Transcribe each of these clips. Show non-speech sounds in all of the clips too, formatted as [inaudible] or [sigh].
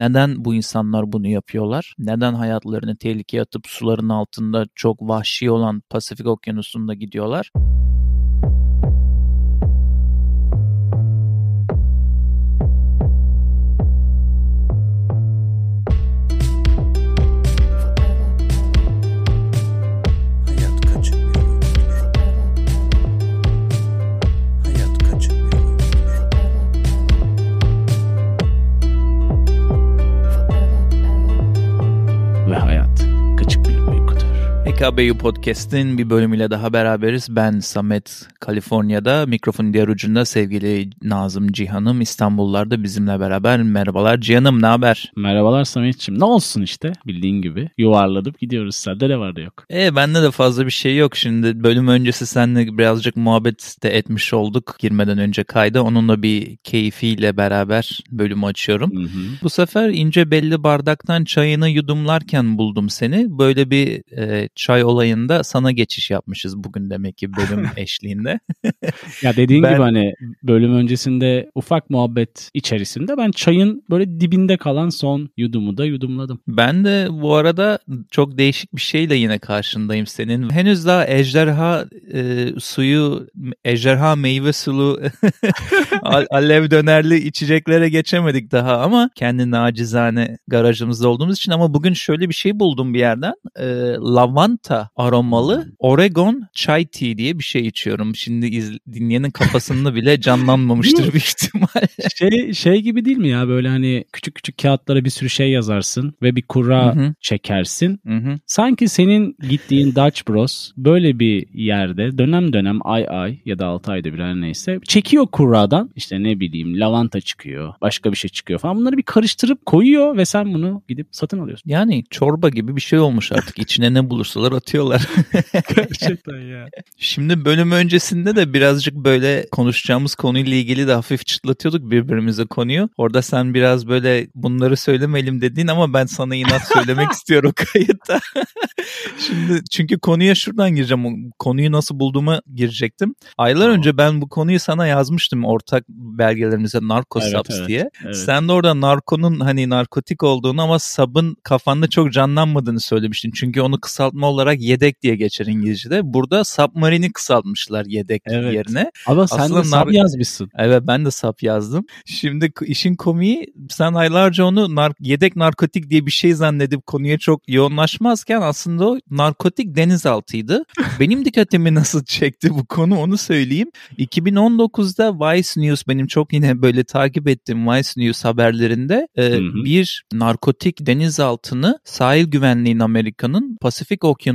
Neden bu insanlar bunu yapıyorlar? Neden hayatlarını tehlikeye atıp suların altında çok vahşi olan Pasifik Okyanusu'nda gidiyorlar? PKBU Podcast'in bir bölümüyle daha beraberiz. Ben Samet, Kaliforniya'da. Mikrofonun diğer ucunda sevgili Nazım Cihan'ım İstanbullarda bizimle beraber. Merhabalar Cihan'ım, ne haber? Merhabalar Samet'ciğim. Ne olsun işte bildiğin gibi. Yuvarladıp gidiyoruz. Sende ne var da yok? E bende de fazla bir şey yok. Şimdi bölüm öncesi seninle birazcık muhabbet de etmiş olduk girmeden önce kayda. Onunla bir keyfiyle beraber bölümü açıyorum. Hı hı. Bu sefer ince belli bardaktan çayını yudumlarken buldum seni. Böyle bir e, çay olayında sana geçiş yapmışız bugün demek ki bölüm [laughs] eşliğinde. [laughs] ya dediğin ben... gibi hani bölüm öncesinde ufak muhabbet içerisinde ben çayın böyle dibinde kalan son yudumu da yudumladım. Ben de bu arada çok değişik bir şeyle yine karşındayım senin. Henüz daha ejderha e, suyu, ejderha meyve sulu [laughs] alev dönerli içeceklere geçemedik daha ama kendi nacizane garajımızda olduğumuz için ama bugün şöyle bir şey buldum bir yerden. E, lavanta lavanta aromalı Oregon Chai Tea diye bir şey içiyorum. Şimdi iz, dinleyenin kafasında bile [laughs] canlanmamıştır büyük ihtimal. [laughs] şey, şey gibi değil mi ya böyle hani küçük küçük kağıtlara bir sürü şey yazarsın ve bir kura Hı-hı. çekersin. Hı-hı. Sanki senin gittiğin Dutch Bros böyle bir yerde dönem dönem ay ay ya da 6 ayda bir her neyse çekiyor kuradan işte ne bileyim lavanta çıkıyor başka bir şey çıkıyor falan bunları bir karıştırıp koyuyor ve sen bunu gidip satın alıyorsun. Yani çorba gibi bir şey olmuş artık içine ne bulursalar atıyorlar atıyorlar. [laughs] Gerçekten ya. Şimdi bölüm öncesinde de birazcık böyle konuşacağımız konuyla ilgili de hafif çıtlatıyorduk birbirimize konuyu. Orada sen biraz böyle bunları söylemeyelim dediğin ama ben sana inat söylemek [laughs] istiyorum kayıtta. [laughs] Şimdi çünkü konuya şuradan gireceğim. Konuyu nasıl bulduğuma girecektim. Aylar önce ben bu konuyu sana yazmıştım ortak belgelerimize Narco evet, Subs evet, diye. Evet. Sen de orada narkonun hani narkotik olduğunu ama sabın kafanda çok canlanmadığını söylemiştin. Çünkü onu kısaltma olarak yedek diye geçer İngilizce'de. Burada submarine'i kısaltmışlar yedek evet. yerine. Ama sen de nar- yazmışsın. Evet ben de sap yazdım. Şimdi işin komiği sen aylarca onu nar- yedek narkotik diye bir şey zannedip konuya çok yoğunlaşmazken aslında o narkotik denizaltıydı. [laughs] Benim dikkatimi nasıl çekti bu konu onu söyleyeyim. 2019'da Vice News benim çok yine böyle takip ettiğim Vice News haberlerinde e, bir narkotik denizaltını sahil güvenliğin Amerika'nın Pasifik Okyanusu'nda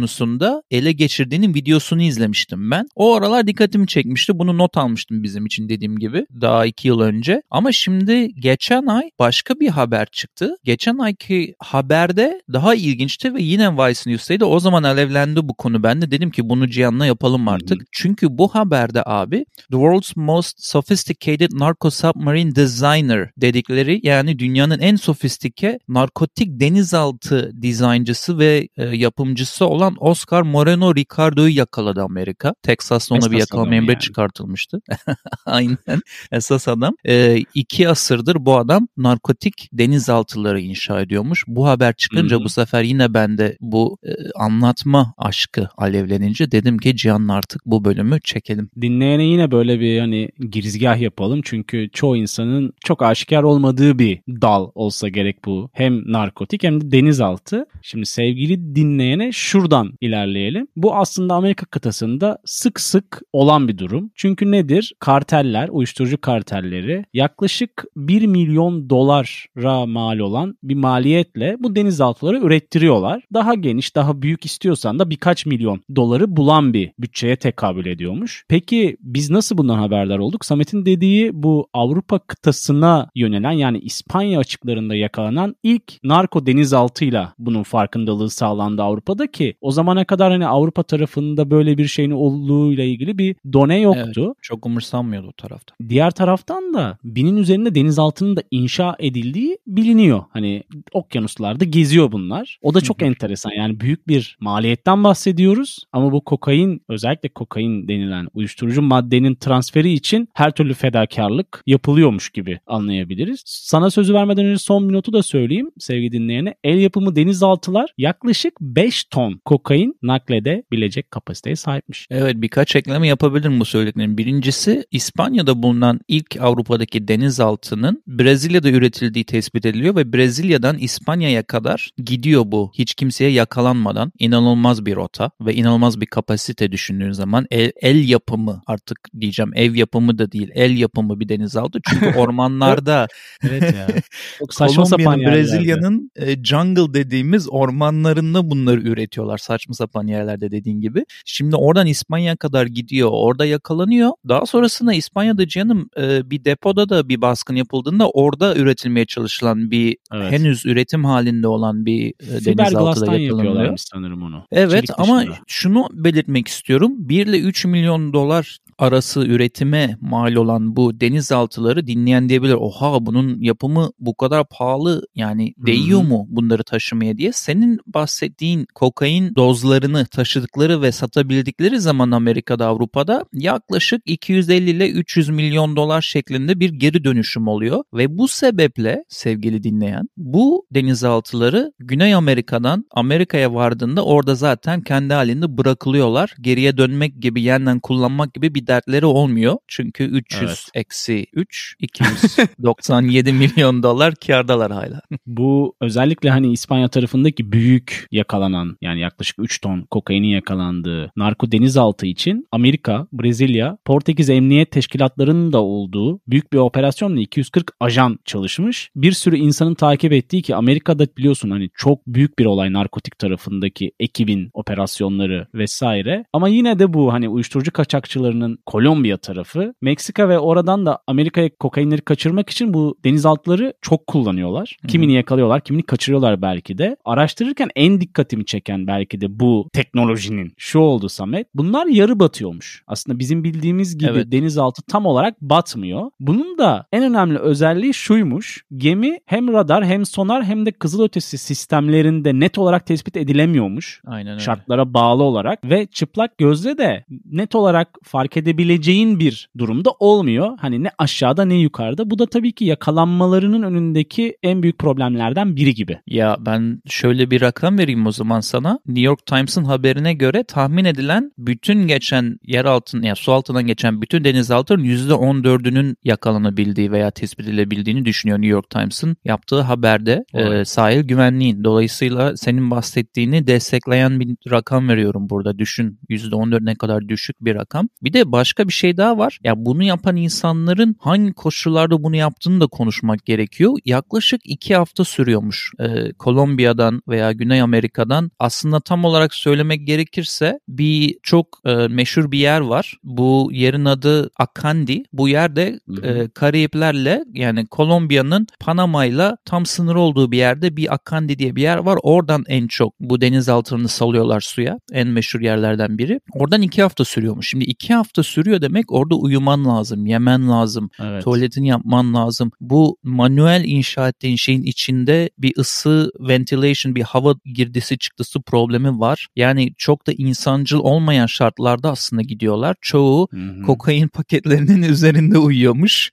ele geçirdiğinin videosunu izlemiştim ben. O aralar dikkatimi çekmişti. Bunu not almıştım bizim için dediğim gibi daha iki yıl önce. Ama şimdi geçen ay başka bir haber çıktı. Geçen ayki haberde daha ilginçti ve yine Vice News'taydı. O zaman alevlendi bu konu. Ben de dedim ki bunu Cihan'la yapalım artık. Hı-hı. Çünkü bu haberde abi The World's Most Sophisticated Narco Submarine Designer dedikleri yani dünyanın en sofistike narkotik denizaltı dizayncısı ve e, yapımcısı olan Oscar Moreno Ricardo'yu yakaladı Amerika. Texas'ta ona bir yakalama emri yani. çıkartılmıştı. [laughs] Aynen. Esas adam. E, iki asırdır bu adam narkotik denizaltıları inşa ediyormuş. Bu haber çıkınca hmm. bu sefer yine bende bu e, anlatma aşkı alevlenince dedim ki Cihan artık bu bölümü çekelim. Dinleyene yine böyle bir hani girizgah yapalım. Çünkü çoğu insanın çok aşikar olmadığı bir dal olsa gerek bu. Hem narkotik hem de denizaltı. Şimdi sevgili dinleyene şuradan ilerleyelim. Bu aslında Amerika kıtasında sık sık olan bir durum. Çünkü nedir? Karteller, uyuşturucu kartelleri yaklaşık 1 milyon dolara mal olan bir maliyetle bu denizaltıları ürettiriyorlar. Daha geniş, daha büyük istiyorsan da birkaç milyon doları bulan bir bütçeye tekabül ediyormuş. Peki biz nasıl bundan haberdar olduk? Samet'in dediği bu Avrupa kıtasına yönelen yani İspanya açıklarında yakalanan ilk narko denizaltıyla bunun farkındalığı sağlandı Avrupa'da ki o zamana kadar hani Avrupa tarafında böyle bir şeyin olduğuyla ilgili bir done yoktu. Evet, çok umursanmıyordu o tarafta. Diğer taraftan da binin üzerinde denizaltının da inşa edildiği biliniyor. Hani okyanuslarda geziyor bunlar. O da çok enteresan. Yani büyük bir maliyetten bahsediyoruz ama bu kokain özellikle kokain denilen uyuşturucu maddenin transferi için her türlü fedakarlık yapılıyormuş gibi anlayabiliriz. Sana sözü vermeden önce son bir notu da söyleyeyim sevgili dinleyene. El yapımı denizaltılar yaklaşık 5 ton kokain nakledebilecek kapasiteye sahipmiş. Evet birkaç ekleme yapabilirim bu söylediklerim. Birincisi İspanya'da bulunan ilk Avrupa'daki denizaltının Brezilya'da üretildiği tespit ediliyor ve Brezilya'dan İspanya'ya kadar gidiyor bu. Hiç kimseye yakalanmadan inanılmaz bir rota ve inanılmaz bir kapasite düşündüğün zaman el, el yapımı artık diyeceğim ev yapımı da değil el yapımı bir denizaltı. Çünkü [laughs] ormanlarda evet ya. [laughs] Çok saçma sapan Brezilya'nın e, jungle dediğimiz ormanlarında bunları üretiyorlar saçma sapan yerlerde dediğin gibi. Şimdi oradan İspanya'ya kadar gidiyor orada yakalanıyor. Daha sonrasında İspanya'da canım e, bir depoda da bir baskın yapıldığında orada üretilmeye çalışılan bir evet. henüz üretim halinde olan bir e, denizaltı da yakalanıyor. sanırım onu. Evet Çelik ama dışında. şunu belirtmek istiyorum. 1 ile 3 milyon dolar arası üretime mal olan bu denizaltıları dinleyen diyebilir. Oha bunun yapımı bu kadar pahalı yani değiyor Hı-hı. mu bunları taşımaya diye. Senin bahsettiğin kokain dozlarını taşıdıkları ve satabildikleri zaman Amerika'da Avrupa'da yaklaşık 250 ile 300 milyon dolar şeklinde bir geri dönüşüm oluyor. Ve bu sebeple sevgili dinleyen bu denizaltıları Güney Amerika'dan Amerika'ya vardığında orada zaten kendi halinde bırakılıyorlar. Geriye dönmek gibi yeniden kullanmak gibi bir dertleri olmuyor. Çünkü 300 evet. eksi 3 297 [laughs] milyon dolar kardalar hala. Bu özellikle hani İspanya tarafındaki büyük yakalanan yani yaklaşık 3 ton kokainin yakalandığı narko denizaltı için Amerika, Brezilya, Portekiz emniyet teşkilatlarının da olduğu büyük bir operasyonla 240 ajan çalışmış. Bir sürü insanın takip ettiği ki Amerika'da biliyorsun hani çok büyük bir olay narkotik tarafındaki ekibin operasyonları vesaire. Ama yine de bu hani uyuşturucu kaçakçılarının Kolombiya tarafı. Meksika ve oradan da Amerika'ya kokainleri kaçırmak için bu denizaltıları çok kullanıyorlar. Kimini yakalıyorlar, kimini kaçırıyorlar belki de. Araştırırken en dikkatimi çeken belki de bu teknolojinin şu oldu Samet. Bunlar yarı batıyormuş. Aslında bizim bildiğimiz gibi evet. denizaltı tam olarak batmıyor. Bunun da en önemli özelliği şuymuş. Gemi hem radar hem sonar hem de kızılötesi sistemlerinde net olarak tespit edilemiyormuş. Aynen öyle. Şartlara bağlı olarak ve çıplak gözle de net olarak fark edebileceğin bir durumda olmuyor. Hani ne aşağıda ne yukarıda. Bu da tabii ki yakalanmalarının önündeki en büyük problemlerden biri gibi. Ya ben şöyle bir rakam vereyim o zaman sana. New York Times'ın haberine göre tahmin edilen bütün geçen yer altın yani su altından geçen bütün denizaltıların %14'ünün yakalanabildiği veya tespit edilebildiğini düşünüyor New York Times'ın yaptığı haberde e, sahil güvenliğin. Dolayısıyla senin bahsettiğini destekleyen bir rakam veriyorum burada. Düşün %14 ne kadar düşük bir rakam. Bir de başka bir şey daha var. Ya bunu yapan insanların hangi koşullarda bunu yaptığını da konuşmak gerekiyor. Yaklaşık iki hafta sürüyormuş. Ee, Kolombiya'dan veya Güney Amerika'dan aslında tam olarak söylemek gerekirse bir çok e, meşhur bir yer var. Bu yerin adı Akandi. Bu yerde e, Karayiplerle yani Kolombiya'nın Panama'yla tam sınır olduğu bir yerde bir Akandi diye bir yer var. Oradan en çok bu denizaltılarını salıyorlar suya. En meşhur yerlerden biri. Oradan iki hafta sürüyormuş. Şimdi iki hafta sürüyor demek orada uyuman lazım, yemen lazım, evet. tuvaletini yapman lazım. Bu manuel inşa ettiğin şeyin içinde bir ısı, ventilation, bir hava girdisi çıktısı problemi var. Yani çok da insancıl olmayan şartlarda aslında gidiyorlar. Çoğu Hı-hı. kokain paketlerinin [laughs] üzerinde uyuyormuş.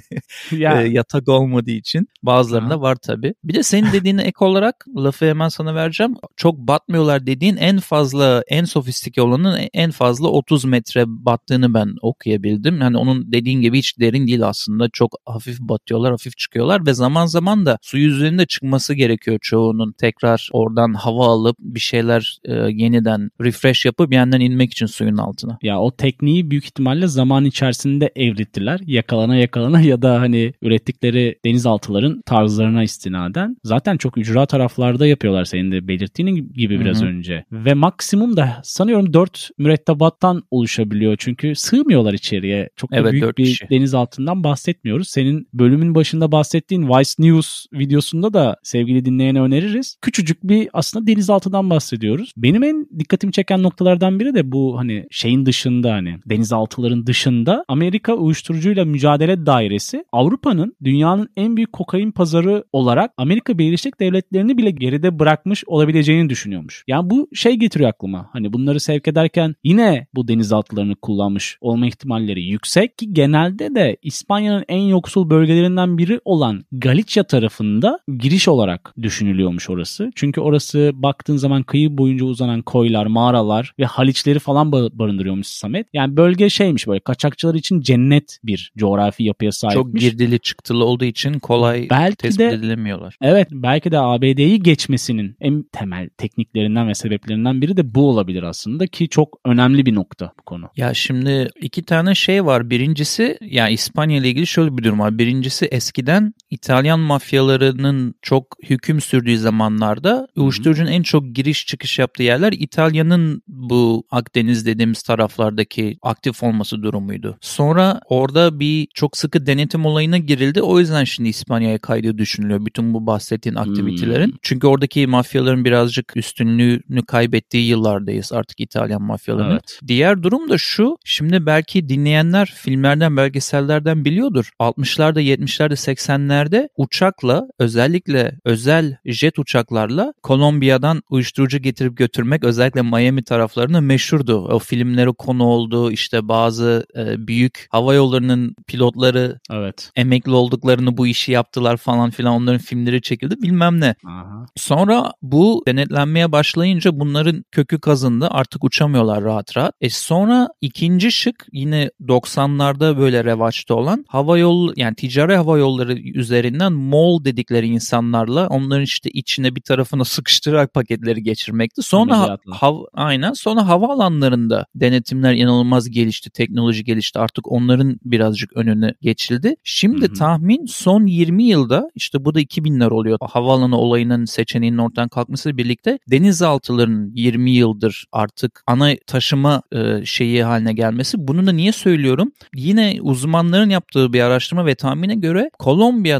[laughs] ya. Yatak olmadığı için. Bazılarında var tabii. Bir de senin dediğine ek olarak lafı hemen sana vereceğim. Çok batmıyorlar dediğin en fazla, en sofistike olanın en fazla 30 metre battığını ben okuyabildim. Hani onun dediğin gibi hiç derin değil aslında. Çok hafif batıyorlar, hafif çıkıyorlar ve zaman zaman da su yüzeyinde çıkması gerekiyor çoğunun. Tekrar oradan hava alıp bir şeyler e, yeniden refresh yapıp yeniden inmek için suyun altına. Ya o tekniği büyük ihtimalle zaman içerisinde evrittiler. Yakalana yakalana ya da hani ürettikleri denizaltıların tarzlarına istinaden. Zaten çok ücra taraflarda yapıyorlar senin de belirttiğin gibi biraz Hı-hı. önce. Ve maksimum da sanıyorum 4 mürettebattan oluşabiliyor. Çünkü sığmıyorlar içeriye. Çok evet, büyük bir kişi. deniz altından bahsetmiyoruz. Senin bölümün başında bahsettiğin Vice News videosunda da sevgili dinleyene öneririz. Küçücük bir aslında deniz altından bahsediyoruz. Benim en dikkatimi çeken noktalardan biri de bu hani şeyin dışında hani denizaltıların dışında Amerika uyuşturucuyla mücadele dairesi Avrupa'nın dünyanın en büyük kokain pazarı olarak Amerika Birleşik Devletleri'ni bile geride bırakmış olabileceğini düşünüyormuş. Yani bu şey getiriyor aklıma. Hani bunları sevk ederken yine bu denizaltılarını kullanmış olma ihtimalleri yüksek ki genelde de İspanya'nın en yoksul bölgelerinden biri olan Galicia tarafında giriş olarak düşünülüyormuş orası. Çünkü orası baktığın zaman kıyı boyunca uzanan koylar, mağaralar ve haliçleri falan barındırıyormuş Samet. Yani bölge şeymiş böyle kaçakçılar için cennet bir coğrafi yapıya sahipmiş. Çok girdili çıktılı olduğu için kolay belki tespit de, edilemiyorlar. Evet belki de ABD'yi geçmesinin en temel tekniklerinden ve sebeplerinden biri de bu olabilir aslında ki çok önemli bir nokta bu konu. Ya şimdi iki tane şey var. Birincisi ya İspanya ile ilgili şöyle bir durum var. Birincisi eskiden İtalyan mafyalarının çok hüküm sürdüğü zamanlarda uyuşturucunun en çok giriş çıkış yaptığı yerler İtalya'nın bu Akdeniz dediğimiz taraflardaki aktif olması durumuydu. Sonra orada bir çok sıkı denetim olayına girildi. O yüzden şimdi İspanya'ya kaydı düşünülüyor bütün bu bahsettiğin aktivitelerin. Hmm. Çünkü oradaki mafyaların birazcık üstünlüğünü kaybettiği yıllardayız artık İtalyan mafyalarının. Evet. Diğer durum da şu. Şimdi belki dinleyenler filmlerden, belgesellerden biliyordur. 60'larda, 70'lerde, 80'lerde uçakla özellikle özel jet uçaklarla Kolombiya'dan uyuşturucu getirip götürmek özellikle Miami taraflarına meşhurdu. O filmlere konu oldu. İşte bazı e, büyük hava yollarının pilotları evet. emekli olduklarını bu işi yaptılar falan filan onların filmleri çekildi bilmem ne. Aha. Sonra bu denetlenmeye başlayınca bunların kökü kazındı artık uçamıyorlar rahat rahat. E sonra ikinci şık yine 90'larda böyle revaçta olan hava yolu yani ticari hava yolları üzerinden mol dedikleri insanlarla onların işte içine bir tarafına [laughs] sıkıştırarak paketleri geçirmekti. Sonra ha, hav, aynen sonra havaalanlarında denetimler inanılmaz gelişti, teknoloji gelişti. Artık onların birazcık önüne geçildi. Şimdi Hı-hı. tahmin son 20 yılda işte bu da 2000'ler oluyor. Havaalanı olayının seçeneğinin ortadan kalkmasıyla birlikte denizaltılarının 20 yıldır artık ana taşıma e, şeyi haline gelmesi. Bunu da niye söylüyorum? Yine uzmanların yaptığı bir araştırma ve tahmine göre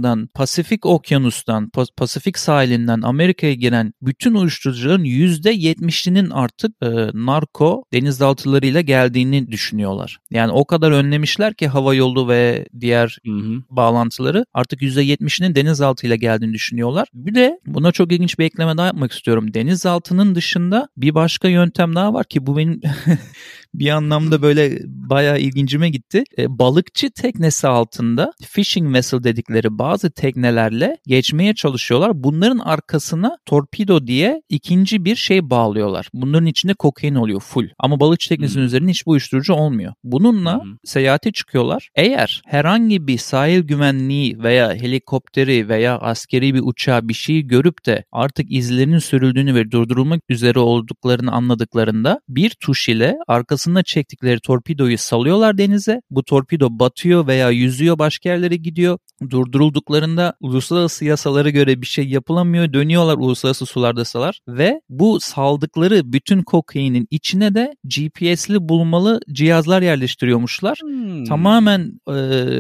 Kolombiya'dan Pasifik Okyanus'tan Pasifik sahilinden Amerika'ya giren bütün uyuşturucuların %70'inin artık e, narko denizaltılarıyla geldiğini düşünüyorlar. Yani o kadar önlemişler ki hava yolu ve diğer hı hı. bağlantıları artık %70'inin denizaltıyla geldiğini düşünüyorlar. Bir de buna çok ilginç bir ekleme daha yapmak istiyorum. Denizaltının dışında bir başka yöntem daha var ki bu benim [laughs] bir anlamda böyle bayağı ilgincime gitti. E, balıkçı teknesi altında fishing vessel dedikleri bazı teknelerle geçmeye çalışıyorlar. Bunların arkasına torpido diye ikinci bir şey bağlıyorlar. Bunların içinde kokain oluyor full. Ama balıkçı teknesinin hmm. üzerinde hiç bu uyuşturucu olmuyor. Bununla hmm. seyahate çıkıyorlar. Eğer herhangi bir sahil güvenliği veya helikopteri veya askeri bir uçağı bir şeyi görüp de artık izlerinin sürüldüğünü ve durdurulmak üzere olduklarını anladıklarında bir tuş ile arkasında çektikleri torpidoyu salıyorlar denize. Bu torpido batıyor veya yüzüyor başka yerlere gidiyor. Durdurulduklarında uluslararası yasalara göre bir şey yapılamıyor. Dönüyorlar uluslararası sulardasalar ve bu saldıkları bütün kokainin içine de GPS'li bulmalı cihazlar yerleştiriyormuşlar. Hmm. Tamamen e,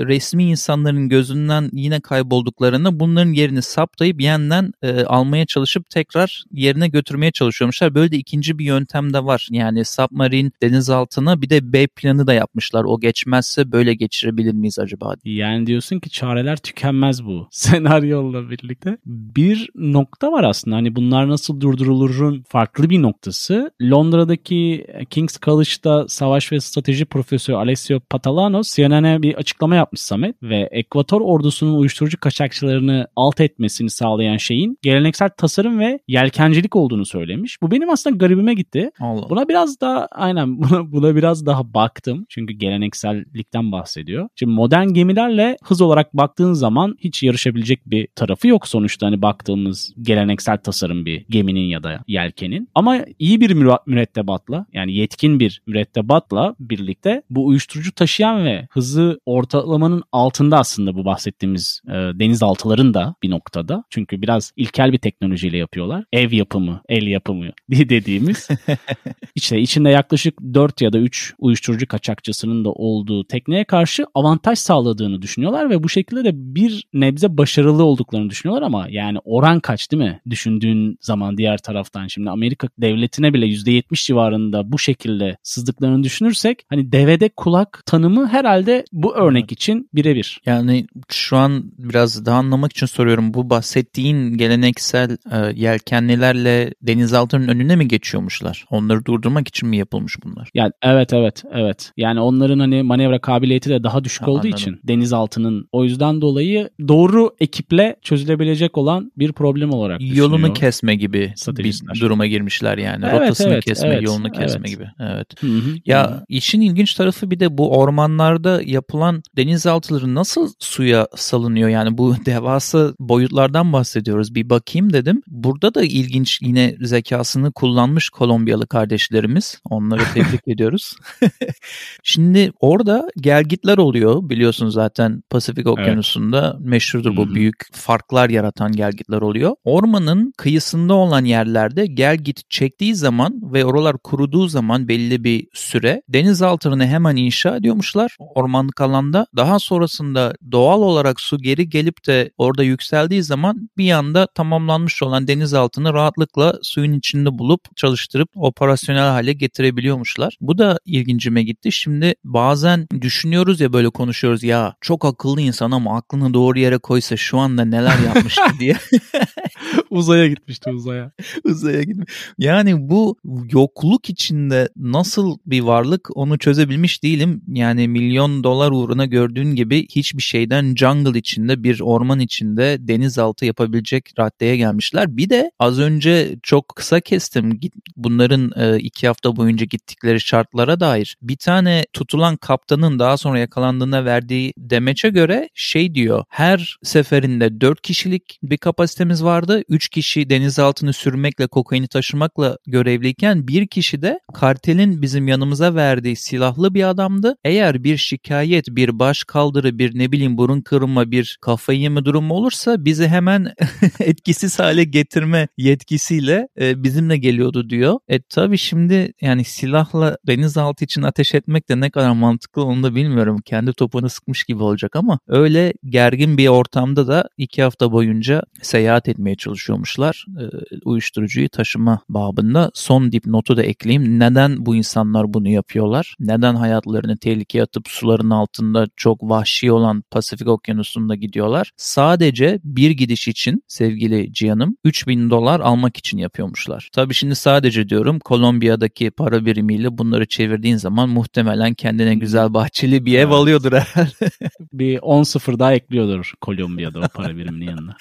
resmi insanların gözünden yine kaybolduklarını bunların yerini saptayıp yeniden e, almaya çalışıp tekrar yerine götürmeye çalışıyormuşlar. Böyle de ikinci bir yöntem de var. Yani submarine denizaltına bir de B planı da yapmışlar. O geçmezse böyle geçirebilir miyiz acaba? Yani diyorsun ki çareler tükenmez bu [laughs] senaryolla birlikte. Bir nokta var aslında hani bunlar nasıl durdurulurun farklı bir noktası. Londra'daki King's College'da savaş ve strateji profesörü Alessio Patalano CNN'e bir açıklama yapmış Samet ve Ekvator ordusunun uyuşturucu kaçakçılarını alt etmesini sağlayan şeyin geleneksel tasarım ve yelkencilik olduğunu söylemiş. Bu benim aslında garibime gitti. Allah. Buna biraz daha aynen buna, buna biraz daha baktım. Çünkü geleneksellikten bahsediyor. Şimdi modern gemilerle hız olarak baktığın zaman hiç yarışabilecek bir tarafı yok sonuçta hani baktığımız geleneksel tasarım bir geminin ya da yelkenin. Ama iyi bir mürettebatla yani yetkin bir mürettebatla birlikte bu uyuşturucu taşıyan ve hızı ortalamanın altında aslında bu bahsettiğimiz e, denizaltıların da bir noktada. Çünkü biraz ilkel bir teknolojiyle yapıyorlar. Ev yapımı, el yapımı [laughs] dediğimiz. [laughs] işte içinde yaklaşık 4 4 ya da 3 uyuşturucu kaçakçısının da olduğu tekneye karşı avantaj sağladığını düşünüyorlar ve bu şekilde de bir nebze başarılı olduklarını düşünüyorlar ama yani oran kaç değil mi? Düşündüğün zaman diğer taraftan şimdi Amerika devletine bile %70 civarında bu şekilde sızdıklarını düşünürsek hani devede kulak tanımı herhalde bu örnek için birebir. Yani şu an biraz daha anlamak için soruyorum. Bu bahsettiğin geleneksel e, yelkenlilerle denizaltının önüne mi geçiyormuşlar? Onları durdurmak için mi yapılmış bunlar? Yani evet evet evet. Yani onların hani manevra kabiliyeti de daha düşük Ha, olduğu anladım. için denizaltının o yüzden dolayı doğru ekiple çözülebilecek olan bir problem olarak Yolunu kesme gibi bir duruma girmişler yani. Evet, Rotasını evet, kesme, evet, yolunu kesme evet. gibi. Evet. Hı hı, hı. Ya işin ilginç tarafı bir de bu ormanlarda yapılan denizaltıları nasıl suya salınıyor? Yani bu [laughs] devasa boyutlardan bahsediyoruz. Bir bakayım dedim. Burada da ilginç yine zekasını kullanmış Kolombiyalı kardeşlerimiz. Onları [laughs] tebrik ediyoruz. [laughs] Şimdi orada gelgitler oluyor. Biliyorsun zaten Pasifik Okyanusu'nda meşhurdur Hı bu hı. büyük farklar yaratan gelgitler oluyor. Ormanın kıyısında olan yerlerde gelgit çektiği zaman ve oralar kuruduğu zaman belli bir süre denizaltını hemen inşa ediyormuşlar ormanlık alanda. Daha sonrasında doğal olarak su geri gelip de orada yükseldiği zaman bir anda tamamlanmış olan denizaltını rahatlıkla suyun içinde bulup çalıştırıp operasyonel hale getirebiliyormuşlar. Bu da ilgincime gitti. Şimdi bazen düşünüyoruz ya böyle konuşuyoruz ya çok akıllı insan ama aklını doğru yere koysa şu anda neler yapmıştı [laughs] diye. [laughs] uzaya gitmişti uzaya. [laughs] uzaya gitmiş. Yani bu yokluk içinde nasıl bir varlık onu çözebilmiş değilim. Yani milyon dolar uğruna gördüğün gibi hiçbir şeyden jungle içinde bir orman içinde denizaltı yapabilecek raddeye gelmişler. Bir de az önce çok kısa kestim bunların e, iki hafta boyunca gittikleri şartlara dair. Bir tane tutulan kaptanın daha sonra yakalandığına verdiği demeçe göre şey diyor. Her seferinde 4 kişilik bir kapasitemiz vardı. 3 kişi denizaltını sürmekle kokaini taşımakla görevliyken bir kişi de kartelin bizim yanımıza verdiği silahlı bir adamdı. Eğer bir şikayet, bir baş kaldırı, bir ne bileyim burun kırma, bir kafayı yeme durumu olursa bizi hemen [laughs] etkisiz hale getirme yetkisiyle e, bizimle geliyordu diyor. E tabi şimdi yani silahla denizaltı için ateş etmek de ne kadar mantıklı onu da bilmiyorum. Kendi topunu sıkmış gibi olacak ama öyle gergin bir ortamda da iki hafta boyunca seyahat etmeye çalışıyormuşlar. E, uyuşturucuyu taşıma babında. Son dipnotu da ekleyeyim. Neden bu insanlar bunu yapıyorlar? Neden hayatlarını tehlikeye atıp suların altında çok vahşi olan Pasifik Okyanusu'nda gidiyorlar? Sadece bir gidiş için sevgili Cihan'ım 3000 dolar almak için yapıyormuşlar. Tabii şimdi sadece diyorum Kolombiya'daki para birimiyle bunları çevirdiğin zaman muhtemelen kendine güzel bahçeli bir ev Evet. alıyordur herhalde. Bir 10 sıfır daha ekliyordur Kolombiya'da o para biriminin yanına.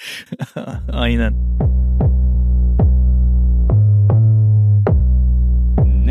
[laughs] Aynen.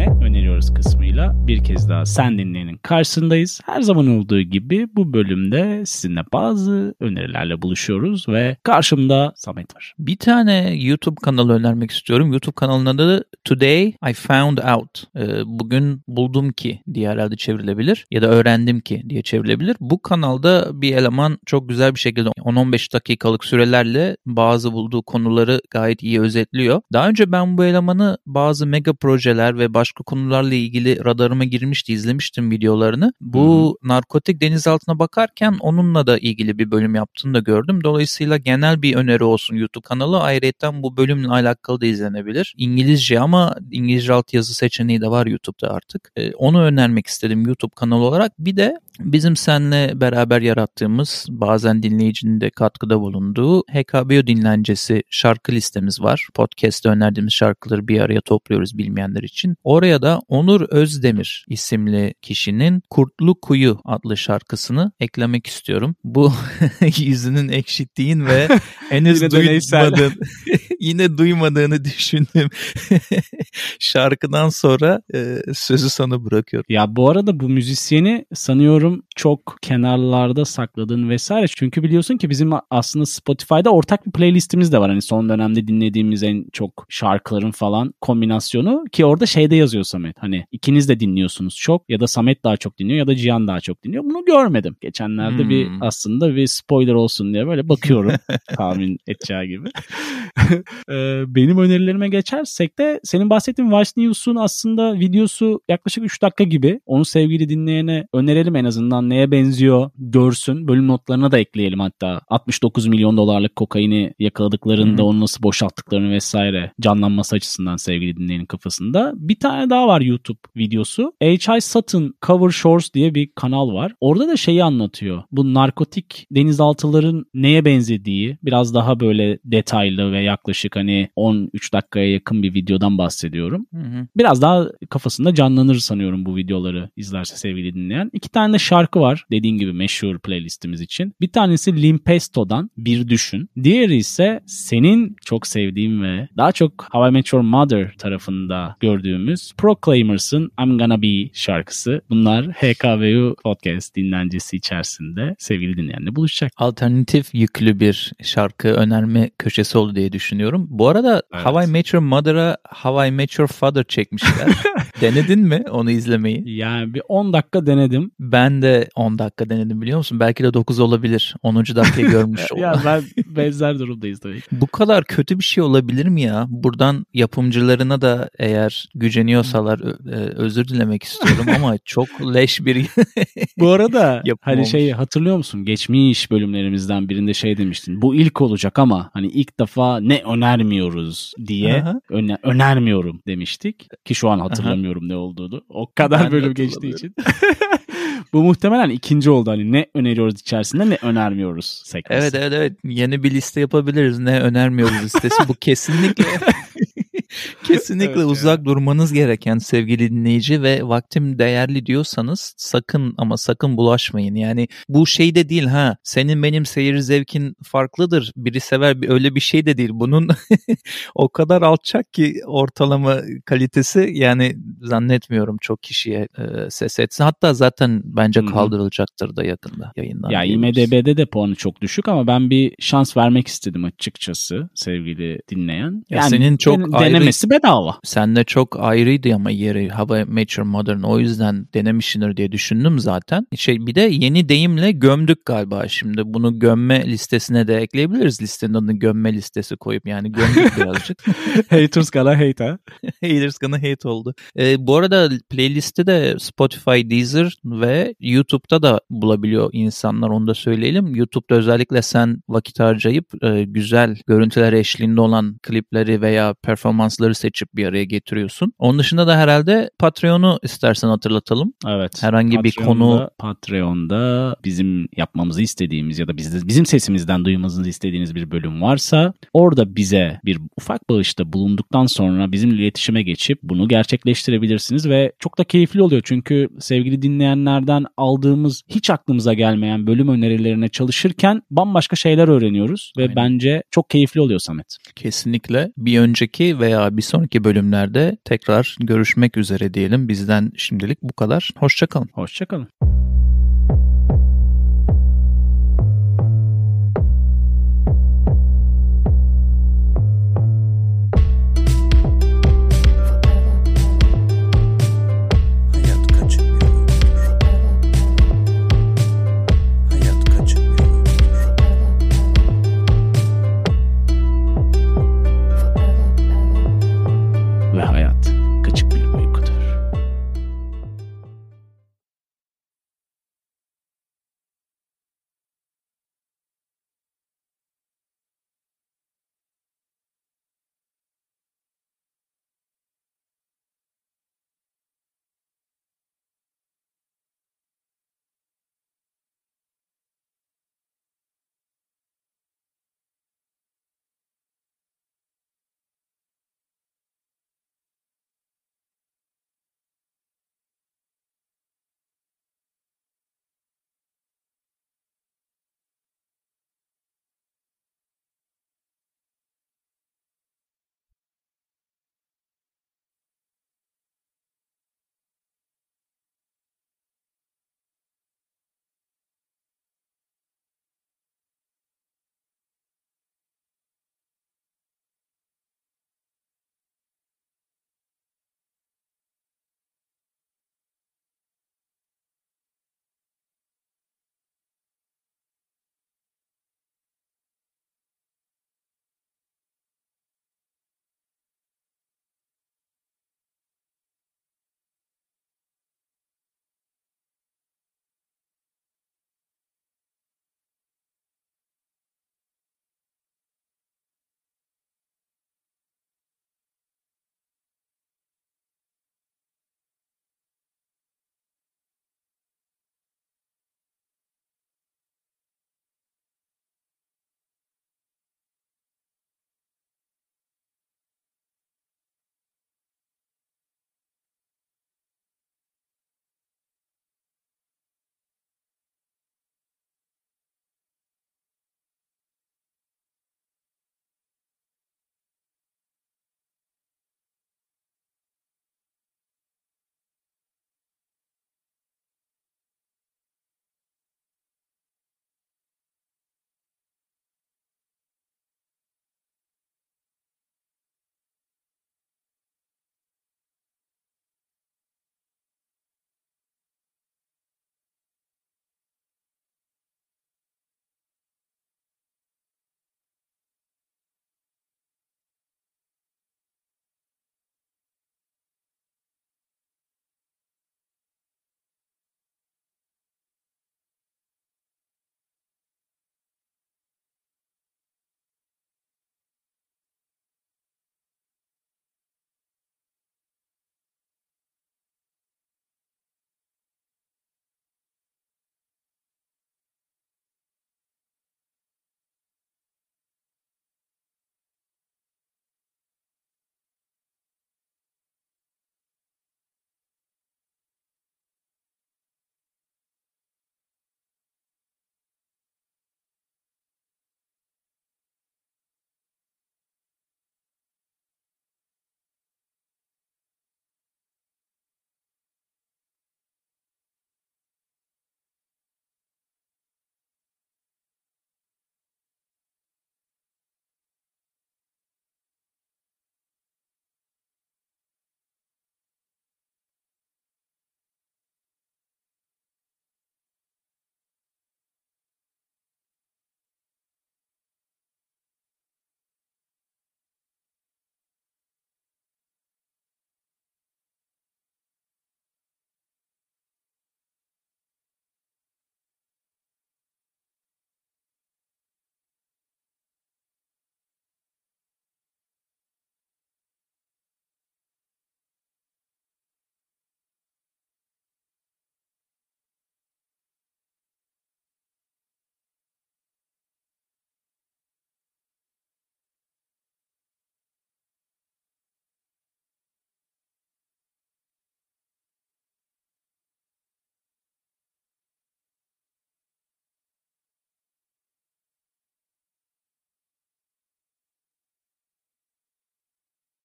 Ne öneriyoruz kısmıyla bir kez daha sen dinleyenin karşısındayız. Her zaman olduğu gibi bu bölümde sizinle bazı önerilerle buluşuyoruz ve karşımda Samet var. Bir tane YouTube kanalı önermek istiyorum. YouTube kanalının adı Today I Found Out. Ee, bugün buldum ki diye herhalde çevrilebilir ya da öğrendim ki diye çevrilebilir. Bu kanalda bir eleman çok güzel bir şekilde 10-15 dakikalık sürelerle bazı bulduğu konuları gayet iyi özetliyor. Daha önce ben bu elemanı bazı mega projeler ve başka konularla ilgili radarıma girmişti, izlemiştim videolarını. Bu narkotik denizaltına bakarken onunla da ilgili bir bölüm yaptığını da gördüm. Dolayısıyla genel bir öneri olsun YouTube kanalı. Ayrıca bu bölümle alakalı da izlenebilir. İngilizce ama İngilizce altyazı seçeneği de var YouTube'da artık. Ee, onu önermek istedim YouTube kanalı olarak. Bir de bizim seninle beraber yarattığımız bazen dinleyicinin de katkıda bulunduğu HKBO dinlencesi şarkı listemiz var. Podcast'te önerdiğimiz şarkıları bir araya topluyoruz bilmeyenler için. Oraya da Onur Özdemir isimli kişinin Kurtlu Kuyu adlı şarkısını eklemek istiyorum. Bu [laughs] yüzünün ekşittiğin ve [laughs] henüz duymadığın, [laughs] yine duymadığını [laughs] düşündüğüm şarkıdan sonra e, sözü sana bırakıyorum. Ya bu arada bu müzisyeni sanıyorum çok kenarlarda sakladın vesaire. Çünkü biliyorsun ki bizim aslında Spotify'da ortak bir playlistimiz de var. Hani son dönemde dinlediğimiz en çok şarkıların falan kombinasyonu ki orada şeyde yazıyor Samet. Hani ikiniz de dinliyorsunuz çok ya da Samet daha çok dinliyor ya da Cihan daha çok dinliyor. Bunu görmedim. Geçenlerde hmm. bir aslında bir spoiler olsun diye böyle bakıyorum [laughs] tahmin edeceği gibi. [laughs] Ee, benim önerilerime geçersek de senin bahsettiğin Vice News'un aslında videosu yaklaşık 3 dakika gibi. Onu sevgili dinleyene önerelim en azından neye benziyor görsün. Bölüm notlarına da ekleyelim hatta. 69 milyon dolarlık kokaini yakaladıklarında hmm. onu nasıl boşalttıklarını vesaire canlanması açısından sevgili dinleyenin kafasında. Bir tane daha var YouTube videosu. H.I. Sutton Cover Shores diye bir kanal var. Orada da şeyi anlatıyor. Bu narkotik denizaltıların neye benzediği biraz daha böyle detaylı ve yaklaşık hani 13 dakikaya yakın bir videodan bahsediyorum. Hı hı. Biraz daha kafasında canlanır sanıyorum bu videoları izlerse sevgili dinleyen. İki tane de şarkı var dediğin gibi meşhur playlistimiz için. Bir tanesi Limpesto'dan Bir Düşün. Diğeri ise senin çok sevdiğin ve daha çok How I Met Your Mother tarafında gördüğümüz Proclaimers'ın I'm Gonna Be şarkısı. Bunlar HKVU podcast dinlencesi içerisinde sevgili dinleyenle buluşacak. Alternatif yüklü bir şarkı önerme köşesi oldu diye düşünüyorum. Bu arada evet. How I Met Your Mother'a How I Met Your Father çekmişler. [laughs] Denedin mi onu izlemeyi? Yani bir 10 dakika denedim. Ben de 10 dakika denedim biliyor musun? Belki de 9 olabilir. 10. dakikayı görmüş [laughs] ya ben benzer durumdayız tabii. Bu kadar kötü bir şey olabilir mi ya? Buradan yapımcılarına da eğer güceniyorsalar e, özür dilemek istiyorum ama [laughs] çok leş bir Bu arada hani şey hatırlıyor musun? Geçmiş bölümlerimizden birinde şey demiştin. Bu ilk olacak ama hani ilk defa ne önermiyoruz diye öne, önermiyorum demiştik. Ki şu an hatırlamıyorum Aha. ne olduğunu. O kadar ben bölüm geçtiği için. [laughs] Bu muhtemelen ikinci oldu hani ne öneriyoruz içerisinde ne önermiyoruz sekmesi. Evet evet evet yeni bir liste yapabiliriz ne önermiyoruz listesi bu [laughs] kesinlikle [laughs] Kesinlikle evet, uzak yani. durmanız gereken sevgili dinleyici ve vaktim değerli diyorsanız sakın ama sakın bulaşmayın. Yani bu şey de değil ha senin benim seyir zevkin farklıdır biri sever öyle bir şey de değil. Bunun [laughs] o kadar alçak ki ortalama kalitesi yani zannetmiyorum çok kişiye e, ses etsin. Hatta zaten bence kaldırılacaktır da yakında yayından. Ya IMDB'de de puanı çok düşük ama ben bir şans vermek istedim açıkçası sevgili dinleyen. Yani ya senin çok ayrı denemesi bedava. Sende çok ayrıydı ama yeri Hava Mature Modern o yüzden denemişsindir diye düşündüm zaten. Şey bir de yeni deyimle gömdük galiba şimdi. Bunu gömme listesine de ekleyebiliriz. Listenin adını gömme listesi koyup yani gömdük [laughs] birazcık. Haters gonna hate ha. [laughs] Haters gonna hate oldu. Ee, bu arada playlisti de Spotify, Deezer ve YouTube'da da bulabiliyor insanlar onu da söyleyelim. YouTube'da özellikle sen vakit harcayıp e, güzel görüntüler eşliğinde olan klipleri veya performans referansları seçip bir araya getiriyorsun. Onun dışında da herhalde Patreon'u istersen hatırlatalım. Evet. Herhangi bir konu Patreon'da bizim yapmamızı istediğimiz ya da biz, bizim sesimizden duymanızı istediğiniz bir bölüm varsa orada bize bir ufak bağışta bulunduktan sonra bizimle iletişime geçip bunu gerçekleştirebilirsiniz ve çok da keyifli oluyor çünkü sevgili dinleyenlerden aldığımız hiç aklımıza gelmeyen bölüm önerilerine çalışırken bambaşka şeyler öğreniyoruz ve Aynen. bence çok keyifli oluyor Samet. Kesinlikle. Bir önceki veya bir sonraki bölümlerde tekrar görüşmek üzere diyelim. Bizden şimdilik bu kadar. Hoşçakalın. Hoşçakalın.